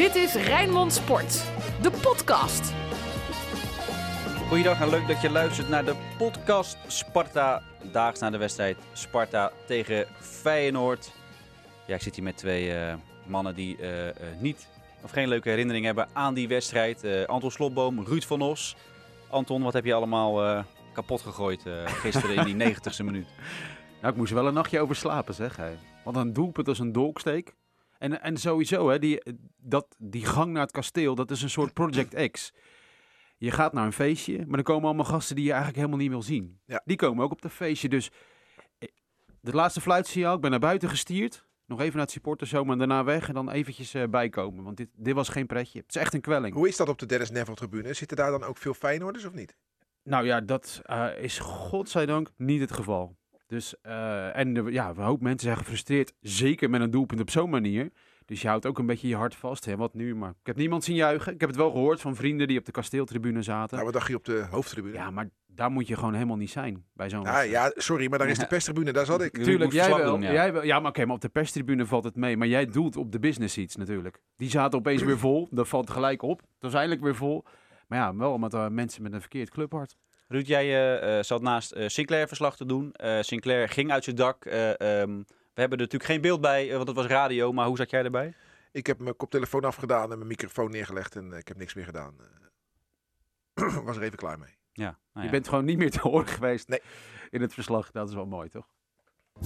Dit is Rijnmond Sport, de podcast. Goeiedag en leuk dat je luistert naar de podcast Sparta. Daags na de wedstrijd Sparta tegen Feyenoord. Ja, ik zit hier met twee eh, mannen die eh, eh, niet of geen leuke herinnering hebben aan die wedstrijd. Eh, Anton Slotboom, Ruud van Os. Anton, wat heb je allemaal eh, kapot gegooid eh, gisteren in die 90ste minuut? Nou, ik moest er wel een nachtje over slapen, zeg hij. Want een doelpunt als een dolksteek. En, en sowieso, hè, die, dat, die gang naar het kasteel, dat is een soort Project X. Je gaat naar een feestje, maar dan komen allemaal gasten die je eigenlijk helemaal niet wil zien. Ja. Die komen ook op dat feestje. Dus eh, de laatste fluitsignaal, ik ben naar buiten gestierd. Nog even naar het supporterzoom en daarna weg. En dan eventjes eh, bijkomen. Want dit, dit was geen pretje. Het is echt een kwelling. Hoe is dat op de Dennis Neville tribune? Zitten daar dan ook veel Feyenoorders of niet? Nou ja, dat eh, is godzijdank niet het geval. Dus, eh, en de- ja, een hoop mensen zijn gefrustreerd, zeker met een doelpunt op zo'n manier. Dus je houdt ook een beetje je hart vast. Hè, wat nu? Maar ik heb niemand zien juichen. Ik heb het wel gehoord van vrienden die op de kasteeltribune zaten. Nou, wat dacht je op de hoofdtribune? ja, maar daar moet je gewoon helemaal niet zijn bij zo'n wedstrijd. ja, sorry, maar daar is de perstribune, daar zat ik. Tuurlijk, jij wel, doen, ja. jij wel. Ja, maar oké, maar op de perstribune valt het mee. Maar jij doelt op de business seats natuurlijk. Die zaten opeens weer vol. Dat valt gelijk op. Dat was eindelijk weer vol. Maar ja, wel met eh, mensen met een verkeerd clubhart. Ruud, jij eh, eh, zat naast eh, Sinclair verslag te doen. Eh, Sinclair ging uit zijn dak. Eh, ehm, we hebben er natuurlijk geen beeld bij, want het was radio. Maar hoe zat jij erbij? Ik heb mijn koptelefoon afgedaan en mijn microfoon neergelegd en ik heb niks meer gedaan. Was er even klaar mee. Ja, nou Je bent gewoon niet meer te horen geweest Nee. in het verslag. Dat is wel mooi, toch?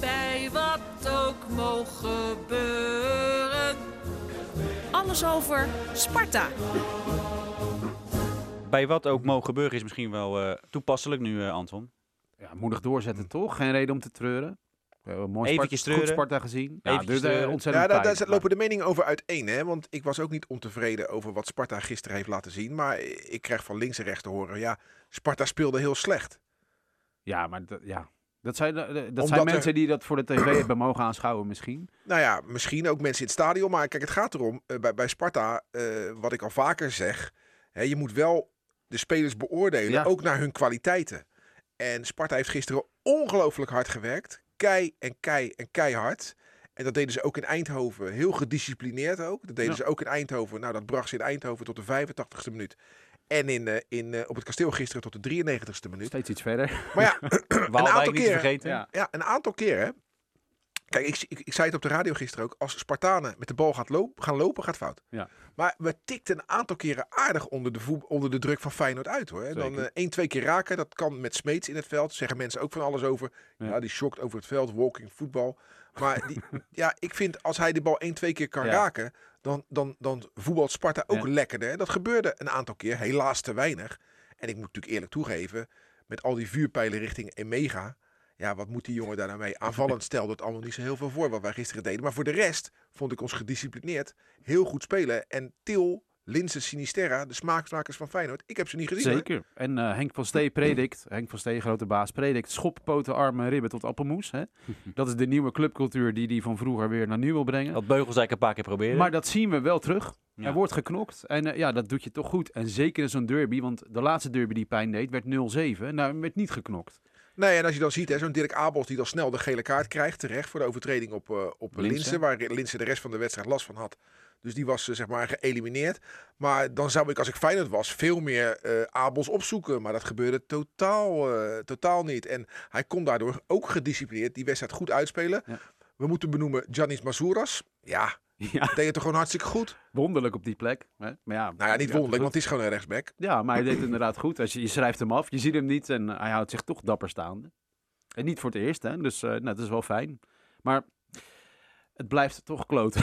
Bij wat ook mogen gebeuren. Alles over Sparta. Bij wat ook mogen gebeuren is misschien wel eh, toepasselijk nu, eh, Anton. Ja, moedig doorzetten, toch? Geen reden om te treuren. Mooi Eventjes Spart- goed treuren. Sparta gezien. Ja, dus, eh, ontzettend Ja, daar, daar pijn. lopen de meningen over uiteen. Hè? Want ik was ook niet ontevreden over wat Sparta gisteren heeft laten zien. Maar ik krijg van links en rechts te horen, ja, Sparta speelde heel slecht. Ja, maar dat, ja. dat zijn, dat Omdat zijn er- mensen die dat voor de tv hebben mogen aanschouwen misschien. Nou ja, misschien ook mensen in het stadion. Maar kijk, het gaat erom, bij, bij Sparta, eh, wat ik al vaker zeg. Hè, je moet wel de spelers beoordelen, Ja. ook naar hun kwaliteiten. En Sparta heeft gisteren ongelooflijk hard gewerkt. Kei en kei en keihard. En dat deden ze ook in Eindhoven. Heel gedisciplineerd ook. Dat deden Ja. ze ook in Eindhoven. Nou, dat bracht ze in Eindhoven tot de 85ste minuut. En in, eh, in, eh, op het kasteel gisteren tot de 93ste minuut. Steeds iets verder. Maar ja, Waalwijk aantal niet keer, vergeten. Ja. ja, een aantal keren. Kijk, ik, ik, ik zei het op de radio gisteren ook. Als Spartanen met de bal gaat lopen, gaan lopen, gaat fout. Ja. Maar we tikten een aantal keren aardig onder de, voet- onder de druk van Feyenoord uit hoor. En dan eh, één, twee keer raken. Dat kan met Smeets in het veld. Zeggen mensen ook van alles over. Ja, Ja. die shockt over het veld. Walking voetbal. Maar die, ja, ik vind als hij de bal één, twee keer kan Ja. raken. Dan, dan, dan voetbalt Sparta ook lekkerder. Dat gebeurde een aantal keer. Helaas te weinig. En ik moet natuurlijk eerlijk toegeven. Met al die vuurpijlen richting Emega. Ja, wat moet die jongen daar nou mee? Aanvallend stelde het allemaal niet zo heel veel voor wat wij gisteren deden. Maar voor de rest vond ik ons gedisciplineerd. Heel goed spelen. En Til, Linse, Sinisterra, de smaakmakers van Feyenoord. Ik heb ze niet gezien. hoor. Zeker. En eh, Henk van Stee predikt, Henk van Stee, grote baas, predikt schop, poten, armen, ribben tot appelmoes. Hè? Dat is de nieuwe clubcultuur die hij van vroeger weer naar nu wil brengen. Dat Beugels eigenlijk een paar keer proberen. Maar dat zien we wel terug. Ja. Er wordt geknokt. En eh, ja, dat doet je toch goed. En zeker in zo'n derby, want de laatste derby die pijn deed, werd 0-7. Nou, werd niet geknokt. Nee, en als je dan ziet, hè, zo'n Dirk Abels die dan snel de gele kaart krijgt, terecht voor de overtreding op, eh op Linse. Linse, waar Linse de rest van de wedstrijd last van had. Dus die was eh, zeg maar geëlimineerd. Maar dan zou ik, als ik Feyenoord was, veel meer eh, Abels opzoeken. Maar dat gebeurde totaal, totaal niet. En hij kon daardoor ook gedisciplineerd die wedstrijd goed uitspelen. Ja. We moeten benoemen Janis Masouras. Ja, Ja, deed het toch gewoon hartstikke goed. wonderlijk op die plek. Hè? Maar ja, Nou ja, niet wonderlijk, want het is gewoon een rechtsback. Ja, maar hij deed het inderdaad goed. Als je, je schrijft hem af, je ziet hem niet en hij houdt zich toch dapper staande. En niet voor het eerst, hè? dus eh, nou, dat is wel fijn. Maar het blijft toch kloten.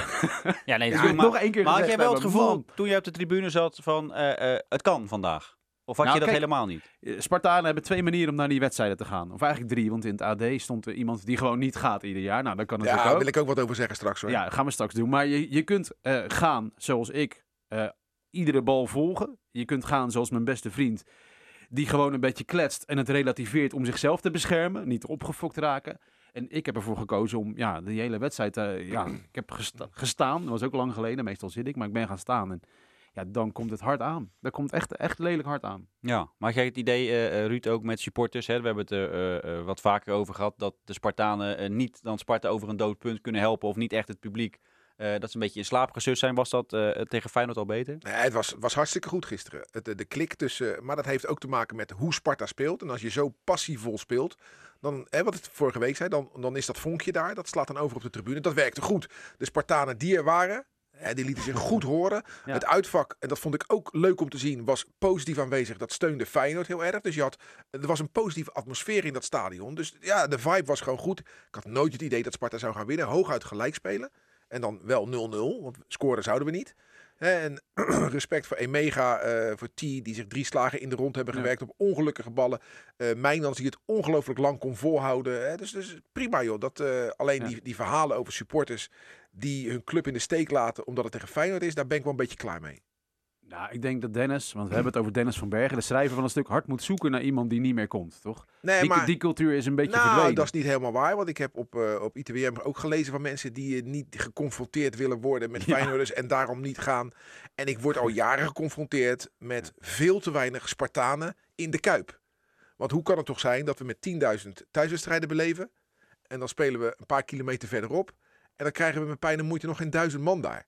ja, nee, Ja, natuurlijk, maar, nog één keer maar had jij wel het gevoel, man. toen je op de tribune zat, van eh, eh, het kan vandaag? Of had Nou, je dat kijk, helemaal niet? Eh, Spartanen hebben twee manieren om naar die wedstrijden te gaan. Of eigenlijk drie, want in het AD stond er iemand die gewoon niet gaat ieder jaar. Nou, dat kan natuurlijk Ja, ook. daar wil ik ook wat over zeggen straks hoor. Ja, gaan we straks doen. Maar je, je kunt eh, gaan zoals ik, eh, iedere bal volgen. Je kunt gaan zoals mijn beste vriend, die gewoon een beetje kletst en het relativeert om zichzelf te beschermen, niet opgefokt raken. En ik heb ervoor gekozen om ja, die hele wedstrijd, eh, ja, ik heb gesta- gestaan, dat was ook lang geleden, meestal zit ik, maar ik ben gaan staan. En ja, dan komt het hard aan. Dat komt echt, echt lelijk hard aan. Ja, maar jij het idee, eh, eh, Ruud, ook met supporters, hè, we hebben het er eh, eh, wat vaker over gehad, dat de Spartanen niet dan Sparta over een dood punt kunnen helpen of niet echt het publiek eh, dat ze een beetje in slaap gesust zijn. Was dat eh, tegen Feyenoord al beter? Nee, het was, was hartstikke goed gisteren. Het, de, de klik tussen. Maar dat heeft ook te maken met hoe Sparta speelt. En als je zo passievol speelt. Dan, hè, wat ik vorige week zei, dan, dan is dat vonkje daar. Dat slaat dan over op de tribune. Dat werkte goed. De Spartanen die er waren, hè, die lieten zich goed horen. Ja. Het uitvak, en dat vond ik ook leuk om te zien, was positief aanwezig. Dat steunde Feyenoord heel erg. Dus je had, er was een positieve atmosfeer in dat stadion. Dus ja, de vibe was gewoon goed. Ik had nooit het idee dat Sparta zou gaan winnen. Hooguit gelijk spelen. En dan wel 0-0, want scoren zouden we niet. Hè, En respect voor Emega, eh, voor T, die zich drie slagen in de rond hebben Ja. gewerkt op ongelukkige ballen. Eh Mijnans die het ongelooflijk lang kon volhouden. Hè. Dus, dus prima joh. Dat, eh, alleen Ja. die, die verhalen over supporters die hun club in de steek laten omdat het tegen Feyenoord is, daar ben ik wel een beetje klaar mee. Nou, ik denk dat Dennis, want we hebben het over Dennis van Bergen, de schrijver van een stuk, hard moet zoeken naar iemand die niet meer komt, toch? Nee, Die, maar die cultuur is een beetje nou, verdwenen. dat is niet helemaal waar. Want ik heb op, eh, op ITWM ook gelezen van mensen die eh, niet geconfronteerd willen worden met Ja. Feyenoorders en daarom niet gaan. En ik word al jaren geconfronteerd met veel te weinig Spartanen in de Kuip. Want hoe kan het toch zijn dat we met 10.000 thuiswedstrijden beleven en dan spelen we een paar kilometer verderop en dan krijgen we met pijn en moeite nog geen duizend man daar.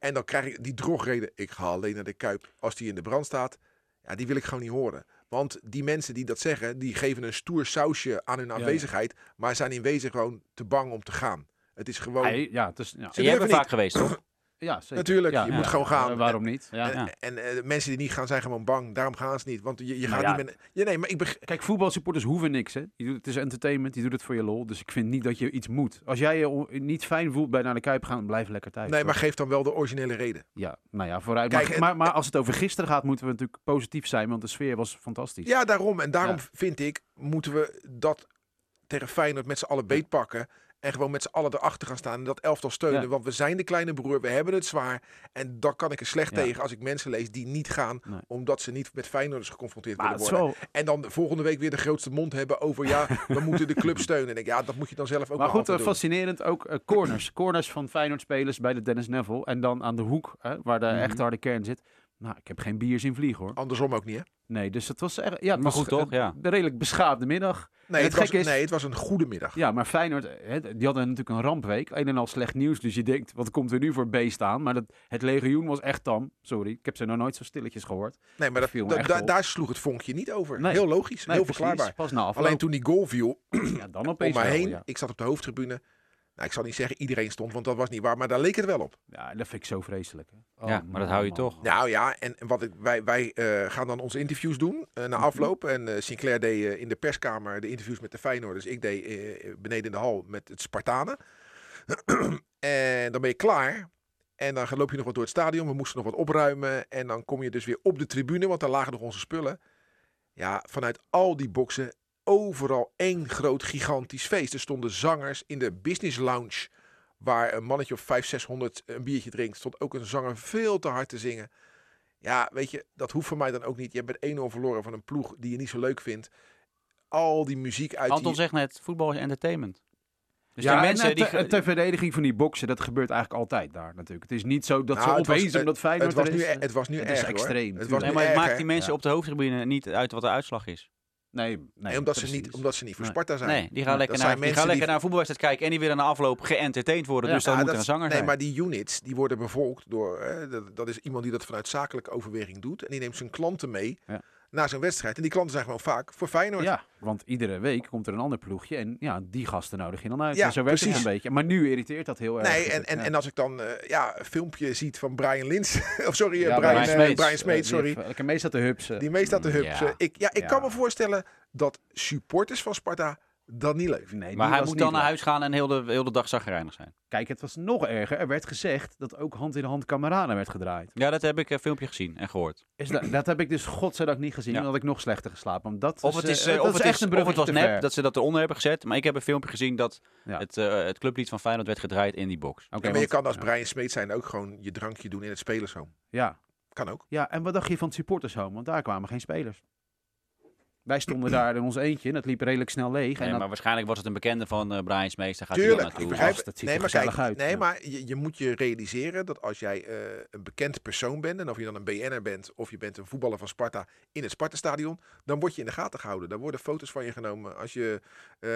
Ja. En dan krijg ik die drogreden, ik ga alleen naar de Kuip als die in de brand staat. Ja, die wil ik gewoon niet horen. Want die mensen die dat zeggen, die geven een stoer sausje aan hun ja. aanwezigheid, maar zijn in wezen gewoon te bang om te gaan. Het is gewoon. Hij- ja, het is, ja. Ze Jij bent niet. vaak geweest, toch? Ja, zeker. Natuurlijk, Ja, je ja. moet gewoon gaan. Eh, waarom niet? En, en eh, mensen die niet gaan zijn gewoon bang. Daarom gaan ze niet. Want je, je Nou gaat niet met. Ja, nee, maar ik beg- Kijk, voetbalsupporters hoeven niks, hè. Je doet, het is entertainment, je doet het voor je lol. Dus ik vind niet dat je iets moet. Als jij je niet fijn voelt bij naar de Kuip gaan, blijf lekker thuis. Nee, maar geef dan wel de originele reden. Ja, nou ja, vooruit. Kijk, maar, maar, maar als het over gisteren gaat, moeten we natuurlijk positief zijn, want de sfeer was fantastisch. Ja, daarom. En daarom vind ik, moeten we dat tegen Feyenoord met z'n allen beetpakken. En gewoon met z'n allen erachter gaan staan en dat elftal steunen. Ja. Want we zijn de kleine broer, we hebben het zwaar. En daar kan ik er slecht Ja. tegen als ik mensen lees die niet gaan. Nee. Omdat ze niet met Feyenoorders geconfronteerd maar willen worden. En dan de volgende week weer de grootste mond hebben over ja, we moeten de club steunen. En ik, ja, dat moet je dan zelf ook maar maar goed, eh, fascinerend ook eh, corners. corners van Feyenoord-spelers bij de Dennis Neville. En dan aan de hoek, hè, waar de Mhm. echte harde kern zit. Nou, ik heb geen bier zien vliegen, hoor. Andersom ook niet, hè? Nee, dus het was, echt, ja, het Maar was goed, toch? Ja. een redelijk beschaafde middag. Nee, het het, was, gekke is- nee, het was een goede middag. Ja, maar Feyenoord, hè, die hadden natuurlijk een rampweek. Een en al slecht nieuws. Dus je denkt, wat komt er nu voor B staan? Maar dat, het legioen was echt tam. Sorry, ik heb ze nog nooit zo stilletjes gehoord. Nee, maar dat, viel me da- echt da- op. daar sloeg het vonkje niet over. Nee. Heel logisch, Nee, heel precies, verklaarbaar. Pas na. Alleen toen die goal viel, ja, dan opeens om mij wel, heen, ja. ik zat op de hoofdtribune. Nou, ik zal niet zeggen iedereen stond, want dat was niet waar. Maar daar leek het wel op. ja, dat vind ik zo vreselijk. Hè. Oh, Ja, maar dat hou je toch. Nou ja, en en wat ik, wij, wij eh, gaan dan onze interviews doen eh, na Mhm. afloop. En eh, Sinclair deed in de perskamer de interviews met de Feyenoorders. Ik deed eh, beneden in de hal met het Spartanen. en dan ben je klaar. En dan loop je nog wat door het stadion. We moesten nog wat opruimen. En dan kom je dus weer op de tribune, want daar lagen nog onze spullen. Ja, vanuit al die boksen, overal één groot gigantisch feest. Er stonden zangers in de business lounge, waar een mannetje of 500, 600 een biertje drinkt. Stond ook een zanger veel te hard te zingen. Ja, weet je, dat hoeft voor mij dan ook niet. Je hebt met 1-0 verloren van een ploeg die je niet zo leuk vindt. Al die muziek uit Anton die... zegt net, voetbal is entertainment. Dus ja, mensen en die... ter, ter verdediging van die boksen, dat gebeurt eigenlijk altijd daar natuurlijk. Het is niet zo dat Nou, ze was- opeens, het- omdat Feyenoord Het was, nu, e- het was nu het erg, extreem, Het was. Nee, nu maar het erg, maakt die mensen Ja. op de hoofdtribune niet uit wat de uitslag is. Nee, nee, Nee, omdat, ze niet, omdat ze niet voor Nee. Sparta zijn. Nee, die gaan Ja, lekker, dat naar, die gaan lekker die- naar een voetbalwedstrijd kijken en die willen na afloop geëntertained worden. Ja. dus dan Ja, moet er een zanger nee, zijn. maar die units die worden bevolkt door. Hè, dat, dat is iemand die dat vanuit zakelijke overweging doet. En die neemt zijn klanten mee Naar zijn wedstrijd. En die klanten zijn gewoon vaak voor Feyenoord. Ja, want iedere week komt er een ander ploegje en ja, die gasten nodig je dan uit. Ja, en zo werkt het een beetje. Maar nu irriteert dat heel erg. Nee, Dat en, en, ja. en als ik dan eh, ja, een filmpje ziet van Brian Lins. of sorry, eh, Ja, Brian, Brian eh, Smeets. Brian Smeets, die sorry. Lekker mee staat de hupsen. Die meest staat de hubs. Eh, Ik, ja, ik kan me voorstellen dat supporters van Sparta dat niet leuk. Nee, maar hij moet dan naar huis gaan en heel de, heel de dag zagrijnig zijn. Kijk, het was nog erger. Er werd gezegd dat ook hand in hand Kameraden werd gedraaid. Ja, dat heb ik een filmpje gezien en gehoord. Is dat, dat heb ik dus godzijdank niet gezien. Ja. Dan had ik nog slechter geslapen. Want dat Of het, is, eh, eh, of het, echt is, een of het was nep ver. dat ze dat eronder hebben gezet. Maar ik heb een filmpje gezien dat Ja. het, eh, het clublied van Feyenoord werd gedraaid in die box. Oké, Ja, maar je kan als ja. Brian Smeets zijn ook gewoon je drankje doen in het spelershome. Ja. Kan ook. ja, en wat dacht je van het supportershome? Want daar kwamen geen spelers. Wij stonden daar in ons eentje en het liep redelijk snel leeg. Nee, en maar waarschijnlijk was het een bekende van eh Brian Smees. Daar gaat Tuurlijk, hij ik naartoe. begrijp dat ziet nee, er maar kijk, uit, nee, ja. maar je, je moet je realiseren dat als jij eh, een bekend persoon bent, en of je dan een BN'er bent of je bent een voetballer van Sparta in het Sparta-stadion, dan word je in de gaten gehouden. Dan worden foto's van je genomen. Als je eh,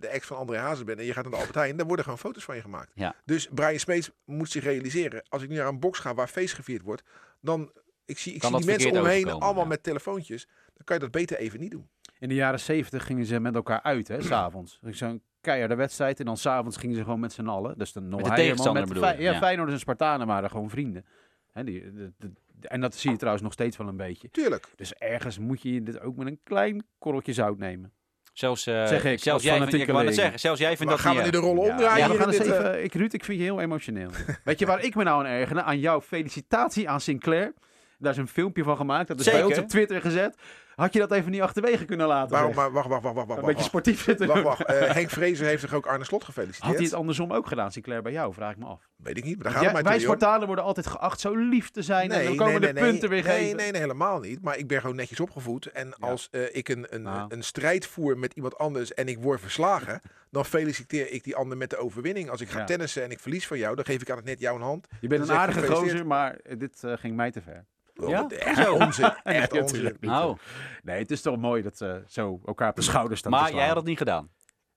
de ex van André Hazes bent en je gaat naar de Albert Heijn, dan worden gewoon foto's van je gemaakt. Ja. Dus Brian Smeets moet zich realiseren, als ik nu naar een box ga waar feest gevierd wordt, dan ik zie, ik zie dat die mensen om verkeerd me heen overkomen, allemaal ja. met telefoontjes. Dan kan je dat beter even niet doen. In de jaren zeventig gingen ze met elkaar uit, hè, s'avonds. Zo'n keiharde wedstrijd. En dan s'avonds gingen ze gewoon met z'n allen. Dus dan nog de tegenstander met bedoel je, Fey- Ja, ja. Feyenoord en Spartanen waren gewoon vrienden. Hè, die, de- de- en dat zie je trouwens nog steeds wel een beetje. Tuurlijk. Dus ergens moet je dit ook met een klein korreltje zout nemen. Zelfs, eh, Zeg ik, zelfs jij, vindt, ik fanatiekeling. zeggen, zelfs jij vindt Maar dat gaan we nu de rollen Ja, omdraaien? ja, we gaan dit, eh, ik, Ruud, ik vind je heel emotioneel. Weet je waar ik me nou aan ergerde? Aan jouw felicitatie aan Sinclair. Daar is een filmpje van gemaakt. Dat is bij ons op Twitter gezet. Had je dat even niet achterwege kunnen laten? Waarom, zeg? maar wacht, wacht, wacht, wacht, wacht. een beetje sportief zitten Wacht, wacht. Eh, Henk Vrezer heeft toch ook Arne Slot Had gefeliciteerd? hij het andersom ook gedaan, Sinclair, bij jou? Vraag ik me af. Weet ik niet, maar daar gaat mij wij. Spartanen worden altijd geacht zo lief te zijn. en dan komen de punten weer nee, geven. Nee, nee, helemaal niet. Maar ik ben gewoon netjes opgevoed. En als eh, ik een, een, Nou. een strijd voer met iemand anders en ik word verslagen, dan feliciteer ik die ander met de overwinning. Als ik ga Ja. tennissen en ik verlies van jou, dan geef ik aan het net jou een hand. Je bent Dan een aardige gozer, maar dit eh, ging mij te ver. Ja? Echt onzin. Echt Nee, onzin. Nou, Nee, het is toch mooi dat ze zo elkaar op de schouders staan te maar slaan. jij had het niet gedaan.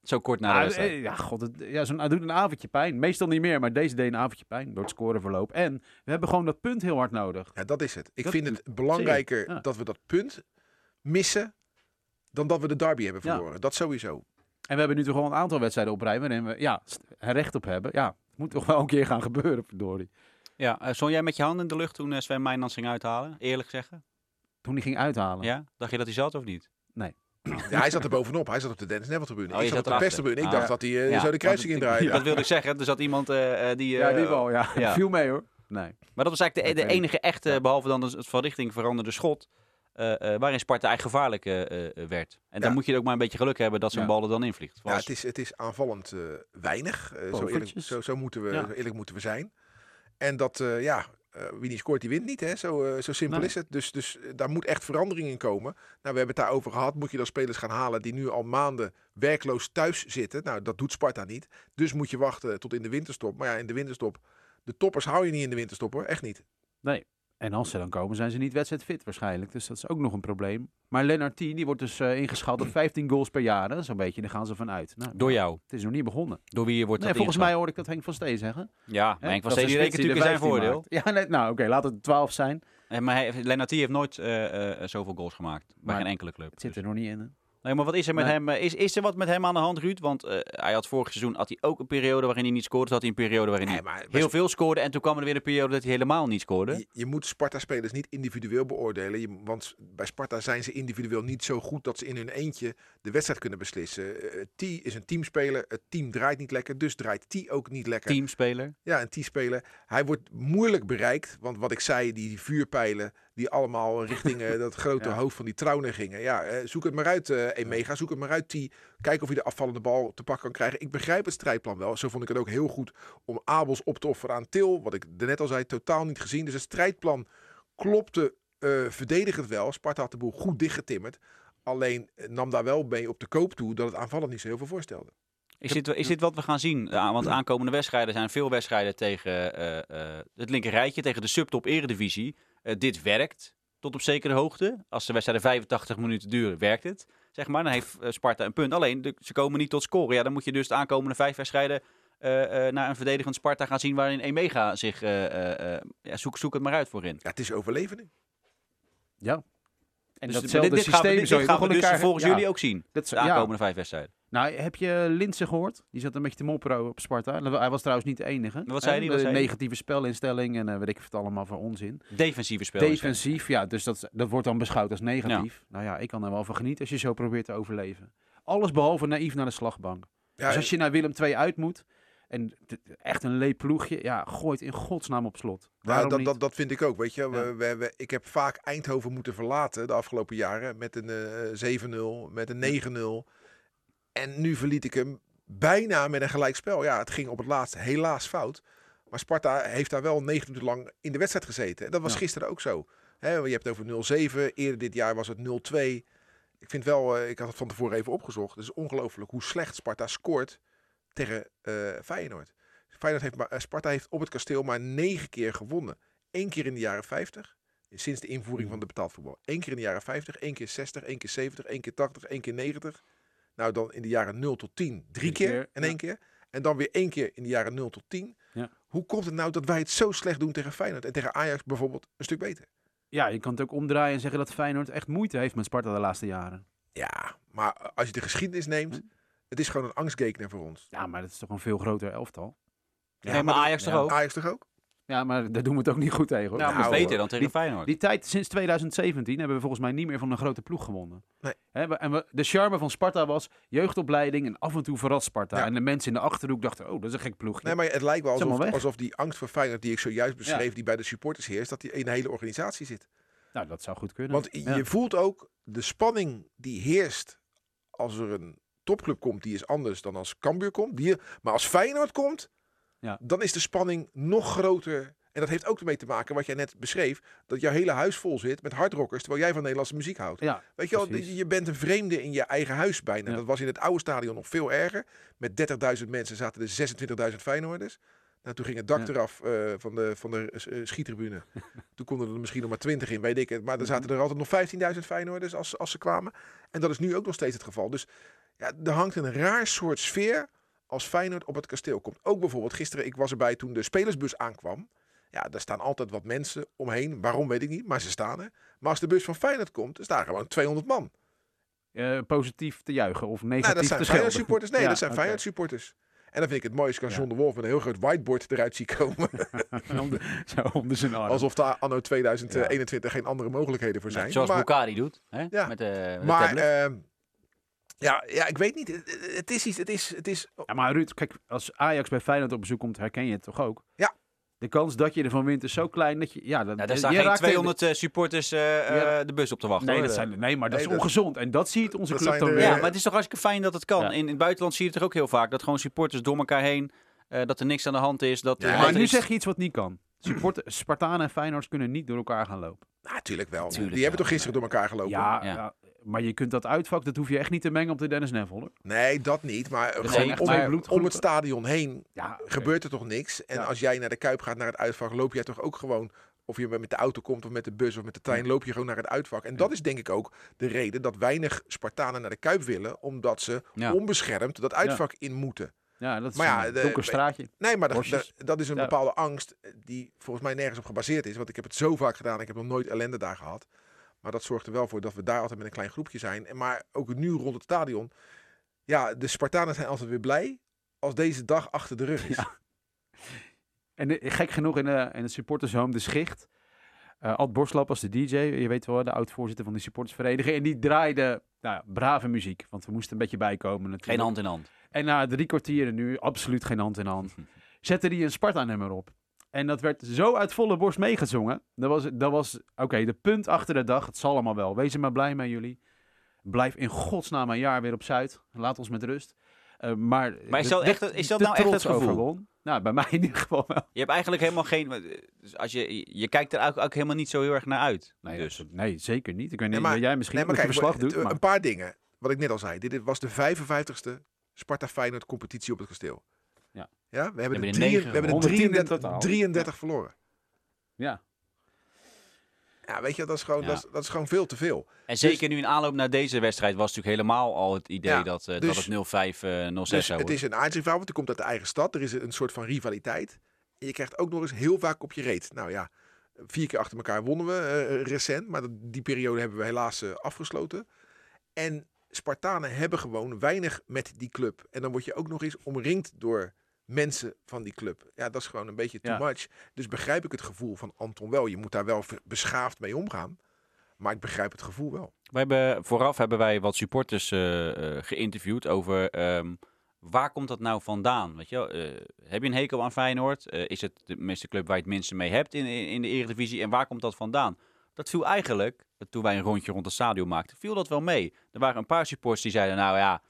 Zo kort na de Ah, wedstrijd. eh, ja, god, het, ja, zo'n, het doet een avondje pijn. Meestal niet meer, maar deze deed een avondje pijn door het scoreverloop. En we hebben gewoon dat punt heel hard nodig. Ja, dat is het. Ik Dat- vind het belangrijker ja. dat we dat punt missen dan dat we de derby hebben Ja. verloren. Dat sowieso. En we hebben nu toch gewoon een aantal wedstrijden op rij waarin we ja, er recht op hebben. Ja, het moet toch wel een keer gaan gebeuren, verdorie. Ja, eh, stond jij met je handen in de lucht toen eh, Sven Meijnans ging uithalen? Eerlijk zeggen? Toen hij ging uithalen. Ja? Dacht je dat hij zat of niet? Ja, hij zat er bovenop. Hij zat op de Dennis Neville tribune. Oh, je ik zat zat op de perstribune. Ik Ah. dacht dat hij eh, Ja, zo de kruising want indraaide. Dat wilde ik zeggen. Er zat iemand eh, eh, die... Ja, eh, die wel, ja. ja. Viel mee hoor. Nee. Maar dat was eigenlijk de, enige echte, Ja. behalve dan het van richting veranderde schot, eh, eh, waarin Sparta eigenlijk gevaarlijk eh, eh, werd. En dan Ja. moet je ook maar een beetje geluk hebben dat zo'n Ja. bal er dan invliegt. Ja, het is, het is aanvallend eh, weinig. Eh, zo, eerlijk, zo, zo, moeten we, Ja. zo eerlijk moeten we zijn. En dat, eh, ja, eh, wie niet scoort, die wint niet. Hè? Zo, eh, zo simpel Nee. is het. Dus, dus daar moet echt verandering in komen. Nou, we hebben het daarover gehad. Moet je dan spelers gaan halen die nu al maanden werkloos thuis zitten? Nou, dat doet Sparta niet. Dus moet je wachten tot in de winterstop. Maar ja, in de winterstop, de toppers hou je niet in de winterstop hoor. Echt niet. En als ze dan komen, zijn ze niet wedstrijdfit waarschijnlijk. Dus dat is ook nog een probleem. Maar Lennart T, die wordt dus eh, ingeschat op 15 goals per jaar. Een beetje, daar gaan ze van uit. Nou, Door jou. Het is nog niet begonnen. Door wie je wordt Nee, dat volgens mij hoorde ik dat Henk van Steen zeggen. Ja, maar? Henk van een rekent natuurlijk zijn 15 voordeel. maakt. Ja, nee, nou oké, laat het 12 zijn. Eh, Maar hij, Lennart T heeft nooit eh, eh, zoveel goals gemaakt. Bij Maar geen enkele club. Het zit Dus- er nog niet in. hè. Nee, maar wat is er met Nee. hem? eh, Is, is er wat met hem aan de hand, Ruud? Want eh, hij had vorig seizoen had hij ook een periode waarin hij niet scoorde. Toen had hij een periode waarin hij Nee, heel veel scoorde. En toen kwam er weer een periode dat hij helemaal niet scoorde. Je, je moet Sparta-spelers niet individueel beoordelen. Je- want bij Sparta zijn ze individueel niet zo goed dat ze in hun eentje de wedstrijd kunnen beslissen. Eh, T is een teamspeler. Het team draait niet lekker, dus draait T ook niet lekker. Teamspeler. Ja, een T-speler. Hij wordt moeilijk bereikt. Want wat ik zei, die vuurpijlen die allemaal richting eh, dat grote Ja. hoofd van die Trauner gingen. Ja, eh, zoek het maar uit, eh Emega. Zoek het maar uit, T. Kijk of je de afvallende bal te pakken kan krijgen. Ik begrijp het strijdplan wel. Zo vond ik het ook heel goed om Abels op te offeren aan Til. Wat ik net al zei, totaal niet gezien. Dus het strijdplan klopte eh verdedigend wel. Sparta had de boel goed dichtgetimmerd. Alleen nam daar wel mee op de koop toe dat het aanvallend niet zo heel veel voorstelde. Is dit, is dit wat we gaan zien? Want aankomende wedstrijden zijn veel wedstrijden tegen eh, eh, het linkerrijtje, tegen de subtop eredivisie. Eh, dit werkt tot op zekere hoogte. Als de wedstrijden 85 minuten duren, werkt het. Zeg maar, dan heeft Sparta een punt. Alleen, de- ze komen niet tot scoren. Ja, dan moet je dus de aankomende vijf wedstrijden eh, eh, naar een verdedigend Sparta gaan zien waarin Emega zich... eh, eh, eh, ja, zoek, zoek het maar uit voorin. Ja, het is overleven. Ja. En Dus datzelfde dit, dit gaan we, systeem zou je gaan we dus elkaar... volgens ja, jullie ook zien. dat De ja. aankomende vijf wedstrijden. Nou, heb je Linse gehoord? Die zat een beetje te mopperen op Sparta. Hij was trouwens niet de enige. Wat zei hij? Negatieve spelinstelling en eh, weet ik het allemaal voor onzin. Defensieve spel. Defensief, ja, dus dat, dat wordt dan beschouwd als negatief. Nou ja, ik kan er wel van genieten als je zo probeert te overleven. Alles behalve naïef naar de slagbank. Ja, dus als je naar Willem II uit moet en echt een leep ploegje, ja, gooit in godsnaam op slot. Ja, Waarom dat, niet? dat, dat vind ik ook. Weet je, we, Ja. we, we- ik heb vaak Eindhoven moeten verlaten de afgelopen jaren met een eh 7-0, met een 9-0. En nu verliet ik hem bijna met een gelijkspel. Ja, het ging op het laatst helaas fout. Maar Sparta heeft daar wel 90 minuten lang in de wedstrijd gezeten. En dat was Ja. gisteren ook zo. Je hebt het over 0-7. Eerder dit jaar was het 0-2. ik vind wel, eh, ik had het van tevoren even opgezocht. Het is ongelooflijk hoe slecht Sparta scoort tegen eh, Feyenoord. Feyenoord heeft, maar- eh, Sparta heeft op het kasteel maar negen keer gewonnen. Eén keer in de jaren 50, sinds de invoering van de betaald voetbal. Eén keer in de jaren 50, één keer 60, één keer 70, één keer 80, één keer 90. Nou, dan in de jaren 0 tot 10 drie Drie keer keer, in ja. één keer. En dan weer één keer in de jaren 0 tot 10. Ja. Hoe komt het nou dat wij het zo slecht doen tegen Feyenoord en tegen Ajax bijvoorbeeld een stuk beter? Ja, je kan het ook omdraaien en zeggen dat Feyenoord echt moeite heeft met Sparta de laatste jaren. Ja, maar als je de geschiedenis neemt, het is gewoon een angstgekner voor ons. Ja, maar dat is toch een veel groter elftal. nee, maar Ajax toch ja. ook? Ajax toch ook? Ja, maar daar doen we het ook niet goed tegen. Hoor. Nou, Nou, maar beter dan tegen Feyenoord. Die tijd sinds 2017 hebben we volgens mij niet meer van een grote ploeg gewonnen. Nee. En we, de charme van Sparta was jeugdopleiding en af en toe verrast Sparta. Ja. En de mensen in de achterhoek dachten, oh, dat is een gek ploegje. Nee, maar het lijkt wel alsof, alsof die angst voor Feyenoord die ik zojuist beschreef, die bij de supporters heerst, dat die in de hele organisatie zit. Nou, dat zou goed kunnen. Want Ja. je voelt ook de spanning die heerst als er een topclub komt, die is anders dan als Cambuur komt. Die, maar als Feyenoord komt, Ja. dan is de spanning nog groter. En dat heeft ook ermee te maken, wat jij net beschreef, dat jouw hele huis vol zit met hardrockers, terwijl jij van Nederlandse muziek houdt. Ja, Weet je wel, je bent een vreemde in je eigen huis bijna. Ja. Dat was in het oude stadion nog veel erger. Met 30.000 mensen zaten er 26.000 Feyenoorders. Nou, toen ging het dak Ja. eraf eh, van de, van de eh, schietribune. toen konden er misschien nog maar 20 in, weet ik het. Maar er zaten er altijd nog 15.000 Feyenoorders als, als ze kwamen. En dat is nu ook nog steeds het geval. Dus ja, er hangt een raar soort sfeer als Feyenoord op het kasteel komt. Ook bijvoorbeeld gisteren, ik was erbij toen de spelersbus aankwam. Ja, daar staan altijd wat mensen omheen. Waarom weet ik niet, maar ze staan er. Maar als de bus van Feyenoord komt, dan staan er gewoon 200 man. Eh, positief te juigen of negatief Nou, dat te zijn. Feyenoord supporters. Nee, Ja, dat zijn oké. Feyenoord supporters. En dan vind ik het mooi als ik Ja. John de Wolf met een heel groot whiteboard eruit zie komen. Zo onder zijn arm. Alsof daar anno 2021 geen andere mogelijkheden voor zijn. Zoals maar, Bukari doet. Hè? Ja. Met, de met de maar. Ja, ja, ik weet niet. Het, is iets. Het is, het is, Ja, maar Ruud, kijk, als Ajax bij Feyenoord op bezoek komt, herken je het toch ook? Ja. De kans dat je ervan wint is zo klein dat je... Ja, dat, ja, daar je staan geen raakt- 200 eh, supporters eh, eh, Ja. de bus op te wachten. Nee, hoor. dat zijn, nee, maar dat Nee, is ongezond. En dat ziet onze dat club dan er, weer. Ja, maar het is toch hartstikke fijn dat het kan. Ja. In, in het buitenland zie je het toch ook heel vaak. Dat gewoon supporters door elkaar heen, eh, dat er niks aan de hand is. Dat, Ja, maar nu iets- zeg je iets wat niet kan. Support, Spartanen en Feyenoords kunnen niet door elkaar gaan lopen. natuurlijk wel. Tuurlijk Die hebben toch gisteren door elkaar gelopen? Ja, Ja. ja, maar je kunt dat uitvak, dat hoef je echt niet te mengen op de Dennis Neville. Hoor. Nee, dat niet. Maar gewoon om, om het stadion heen Ja, gebeurt er toch niks. En Ja. als jij naar de Kuip gaat, naar het uitvak, loop jij toch ook gewoon... Of je met de auto komt of met de bus of met de trein, loop je gewoon naar het uitvak. En dat is denk ik ook de reden dat weinig Spartanen naar de Kuip willen. Omdat ze Ja. onbeschermd dat uitvak in moeten. Ja, dat is Maar ja, een de- straatje. Nee, maar dat, Bosjes. dat, is een bepaalde angst die volgens mij nergens op gebaseerd is. Want ik heb het zo vaak gedaan. Ik heb nog nooit ellende daar gehad. Maar dat zorgt er wel voor dat we daar altijd met een klein groepje zijn. En maar ook nu rond het stadion. Ja, de Spartanen zijn altijd weer blij als deze dag achter de rug is. Ja. En de- gek genoeg in, de, in het supportershome De Schicht. eh Ad Borslap was de DJ, je weet wel, de oud-voorzitter van de supportersvereniging. En die draaide nou, ja, brave muziek, want we moesten een beetje bijkomen natuurlijk. Geen hand in hand. En na drie kwartieren nu, absoluut geen hand in hand, zette hij een Sparta-nummer op. En dat werd zo uit volle borst meegezongen. Dat was, dat was oké, de punt achter de dag. Het zal allemaal wel. Wees er maar blij mee, jullie. Blijf in godsnaam een jaar weer op Zuid. Laat ons met rust. Eh, maar Maar is de- dat de- echt- is dat de nou echt het gevoel? overwon. Nou, bij mij in ieder geval wel. Je hebt eigenlijk helemaal geen... Dus als je, je kijkt er ook, ook helemaal niet zo heel erg naar uit. Nee, dus. nee zeker niet. Ik weet niet Nee, maar- jij misschien Nee, maar kijk, doet. eh, Maar... een paar dingen. Wat ik net al zei. Dit was de 55ste Sparta Feyenoord competitie op het kasteel. Ja. ja we hebben hebben er, drie- we hebben er 110 in 33, totaal. 33 verloren. Ja. Ja, weet je, dat is gewoon, Ja. dat is, dat is gewoon veel te veel. En zeker nu in aanloop naar deze wedstrijd was natuurlijk helemaal al het idee Ja, dat, eh, dus- dat het 0-5, eh 0-6 Dus zou het is een aardsrivaal, want die komt uit de eigen stad. Er is een soort van rivaliteit. En je krijgt ook nog eens heel vaak op je reet. Nou ja, vier keer achter elkaar wonnen we eh, recent. Maar dat- die periode hebben we helaas afgesloten. En Spartanen hebben gewoon weinig met die club. En dan word je ook nog eens omringd door mensen van die club. Ja, dat is gewoon een beetje too Ja. much. Dus begrijp ik het gevoel van Anton wel. Je moet daar wel beschaafd mee omgaan. Maar ik begrijp het gevoel wel. We hebben, vooraf hebben wij wat supporters eh, eh, geïnterviewd over ehm, waar komt dat nou vandaan? Weet je wel? Eh, heb je een hekel aan Feyenoord? Is het de meeste club waar je het minste mee hebt in, in, de Eredivisie? En waar komt dat vandaan? Dat viel eigenlijk, toen wij een rondje rond het stadion maakten, viel dat wel mee. Er waren een paar supporters die zeiden, nou ja,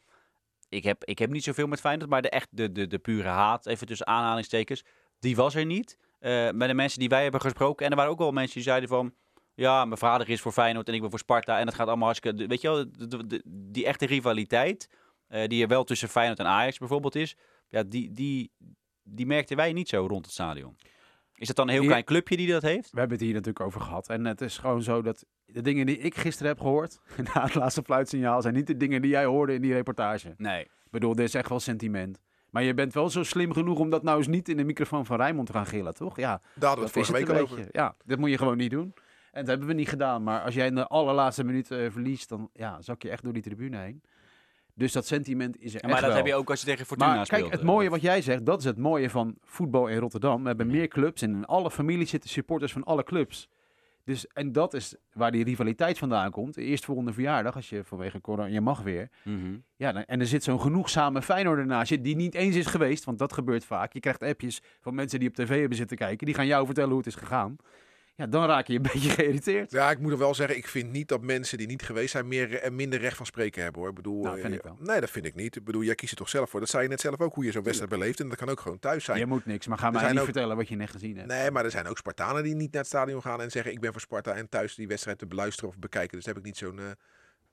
ik heb, ik heb niet zoveel met Feyenoord, maar de, echt de, de, de pure haat, even tussen aanhalingstekens, die was er niet. Eh bij de mensen die wij hebben gesproken. En er waren ook wel mensen die zeiden van, Ja, mijn vader is voor Feyenoord en ik ben voor Sparta. En dat gaat allemaal hartstikke... Weet je wel, die echte rivaliteit, eh, die er wel tussen Feyenoord en Ajax bijvoorbeeld is, ja, die, die, die merkten wij niet zo rond het stadion. Is het dan een heel klein clubje die dat heeft? We hebben het hier natuurlijk over gehad. En het is gewoon zo dat de dingen die ik gisteren heb gehoord, na het laatste fluitsignaal, zijn niet de dingen die jij hoorde in die reportage. Nee. Ik bedoel, dit is echt wel sentiment. Maar je bent wel zo slim genoeg om dat nou eens niet in de microfoon van Rijnmond te gaan gillen, toch? Ja, Daar hadden we het dat is vorige week het al een over. beetje. Ja, dat moet je gewoon niet doen. En dat hebben we niet gedaan. Maar als jij in de allerlaatste minuut eh, verliest, dan ja, zak je echt door die tribune heen. Dus dat sentiment is er Ja, maar dat wel. heb je ook als je tegen Fortuna Maar speelt. kijk, het eh, mooie wat jij zegt, dat is het mooie van voetbal in Rotterdam. We hebben meer clubs en in alle families zitten supporters van alle clubs. Dus, en dat is waar die rivaliteit vandaan komt. Eerst volgende verjaardag, als je vanwege corona, je mag weer. mhm. Ja, dan- en er zit zo'n genoegzame Feyenoorder naast je, die niet eens is geweest, want dat gebeurt vaak. Je krijgt appjes van mensen die op tv hebben zitten kijken, die gaan jou vertellen hoe het is gegaan. Ja, dan raak je een beetje geïrriteerd. Ja, ik moet er wel zeggen, ik vind niet dat mensen die niet geweest zijn meer en minder recht van spreken hebben hoor. Ik bedoel, Nou, vind eh, ik wel. Nee, dat vind ik niet. Ik bedoel, jij kiest er toch zelf voor. Dat zei je net zelf ook hoe je zo'n wedstrijd beleeft. En dat kan ook gewoon thuis zijn. Je moet niks, maar ga mij niet ook- vertellen wat je net gezien hebt. Nee, maar er zijn ook Spartanen die niet naar het stadion gaan en zeggen ik ben voor Sparta en thuis die wedstrijd te beluisteren of bekijken. Dus daar heb ik niet zo'n eh,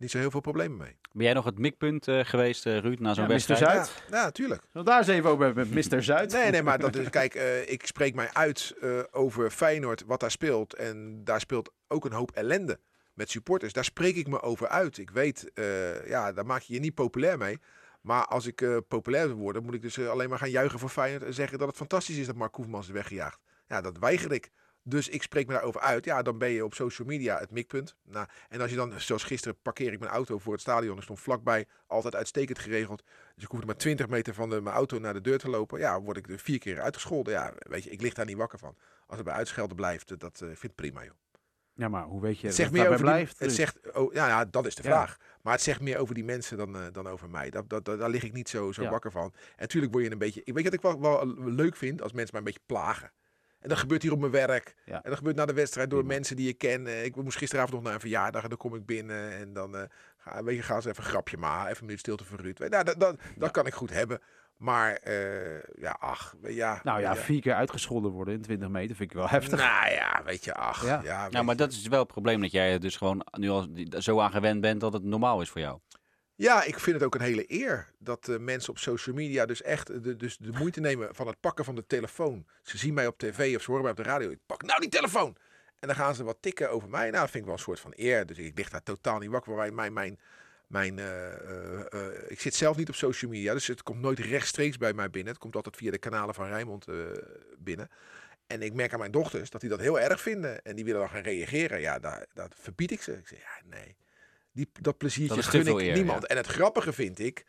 niet zo heel veel problemen mee. Ben jij nog het mikpunt eh, geweest, eh, Ruud, na zo'n Ja, Mr. wedstrijd? Zuid. Ja. Zullen we daar eens even over hebben met Mr. Zuid? Nee, nee, maar dat is, kijk, eh, ik spreek mij uit eh, over Feyenoord, wat daar speelt. En daar speelt ook een hoop ellende met supporters. Daar spreek ik me over uit. Ik weet, eh, ja, daar maak je je niet populair mee. Maar als ik eh, populair wil worden, moet ik dus alleen maar gaan juichen voor Feyenoord en zeggen dat het fantastisch is dat Mark Koevermans is weggejaagd. Ja, dat weiger ik. Dus ik spreek me daarover uit. Ja, dan ben je op social media het mikpunt. Nou, en als je dan, zoals gisteren, parkeer ik mijn auto voor het stadion. Er stond vlakbij, altijd uitstekend geregeld. Dus ik hoefde maar 20 meter van de, mijn auto naar de deur te lopen. Ja, word ik er vier keer uitgescholden. Ja, weet je, ik lig daar niet wakker van. Als het bij uitschelden blijft, eh, dat eh, vind ik prima, joh. Ja, maar hoe weet je Het dat zegt het meer die, blijft? het Dus- zegt, oh, ja, ja, dat is de Ja. vraag. Maar het zegt meer over die mensen dan, eh, dan over mij. Dat, dat, dat- daar lig ik niet zo, zo Ja. wakker van. En natuurlijk word je een beetje... Ik weet je wat ik wel, wel leuk vind? Als mensen mij een beetje plagen. En dat gebeurt hier op mijn werk. Ja. En dat gebeurt na de wedstrijd door mensen die ik ken. Eh, Ik moest gisteravond nog naar een verjaardag en dan kom ik binnen. En dan eh, ga, weet je, gaan ze even een grapje maken. Even een minuut stilte voor Ruud. Nou, dat, dat, dat kan ik goed hebben. Maar eh, ja, ach. Ja, Nou ja, je. vier keer uitgescholden worden in 20 meter vind ik wel heftig. Nou ja, weet je, ach. Ja. Ja, maar je. dat is wel het probleem dat jij er dus gewoon nu al zo aan gewend bent dat het normaal is voor jou. Ja, ik vind het ook een hele eer dat eh, mensen op social media dus echt de, dus de moeite nemen van het pakken van de telefoon. Ze zien mij op tv of ze horen mij op de radio. Ik pak nou die telefoon. En dan gaan ze wat tikken over mij. Nou, dat vind ik wel een soort van eer. Dus ik lig daar totaal niet wakker. Mijn, mijn, mijn, eh, eh, ik zit zelf niet op social media, dus het komt nooit rechtstreeks bij mij binnen. Het komt altijd via de kanalen van Rijnmond binnen. En ik merk aan mijn dochters dat die dat heel erg vinden. En die willen dan gaan reageren. Ja, daar, dat verbied ik ze. Ik zeg, ja, nee. Die, dat pleziertje Dat gun ik eer, niemand. ja. En het grappige vind ik,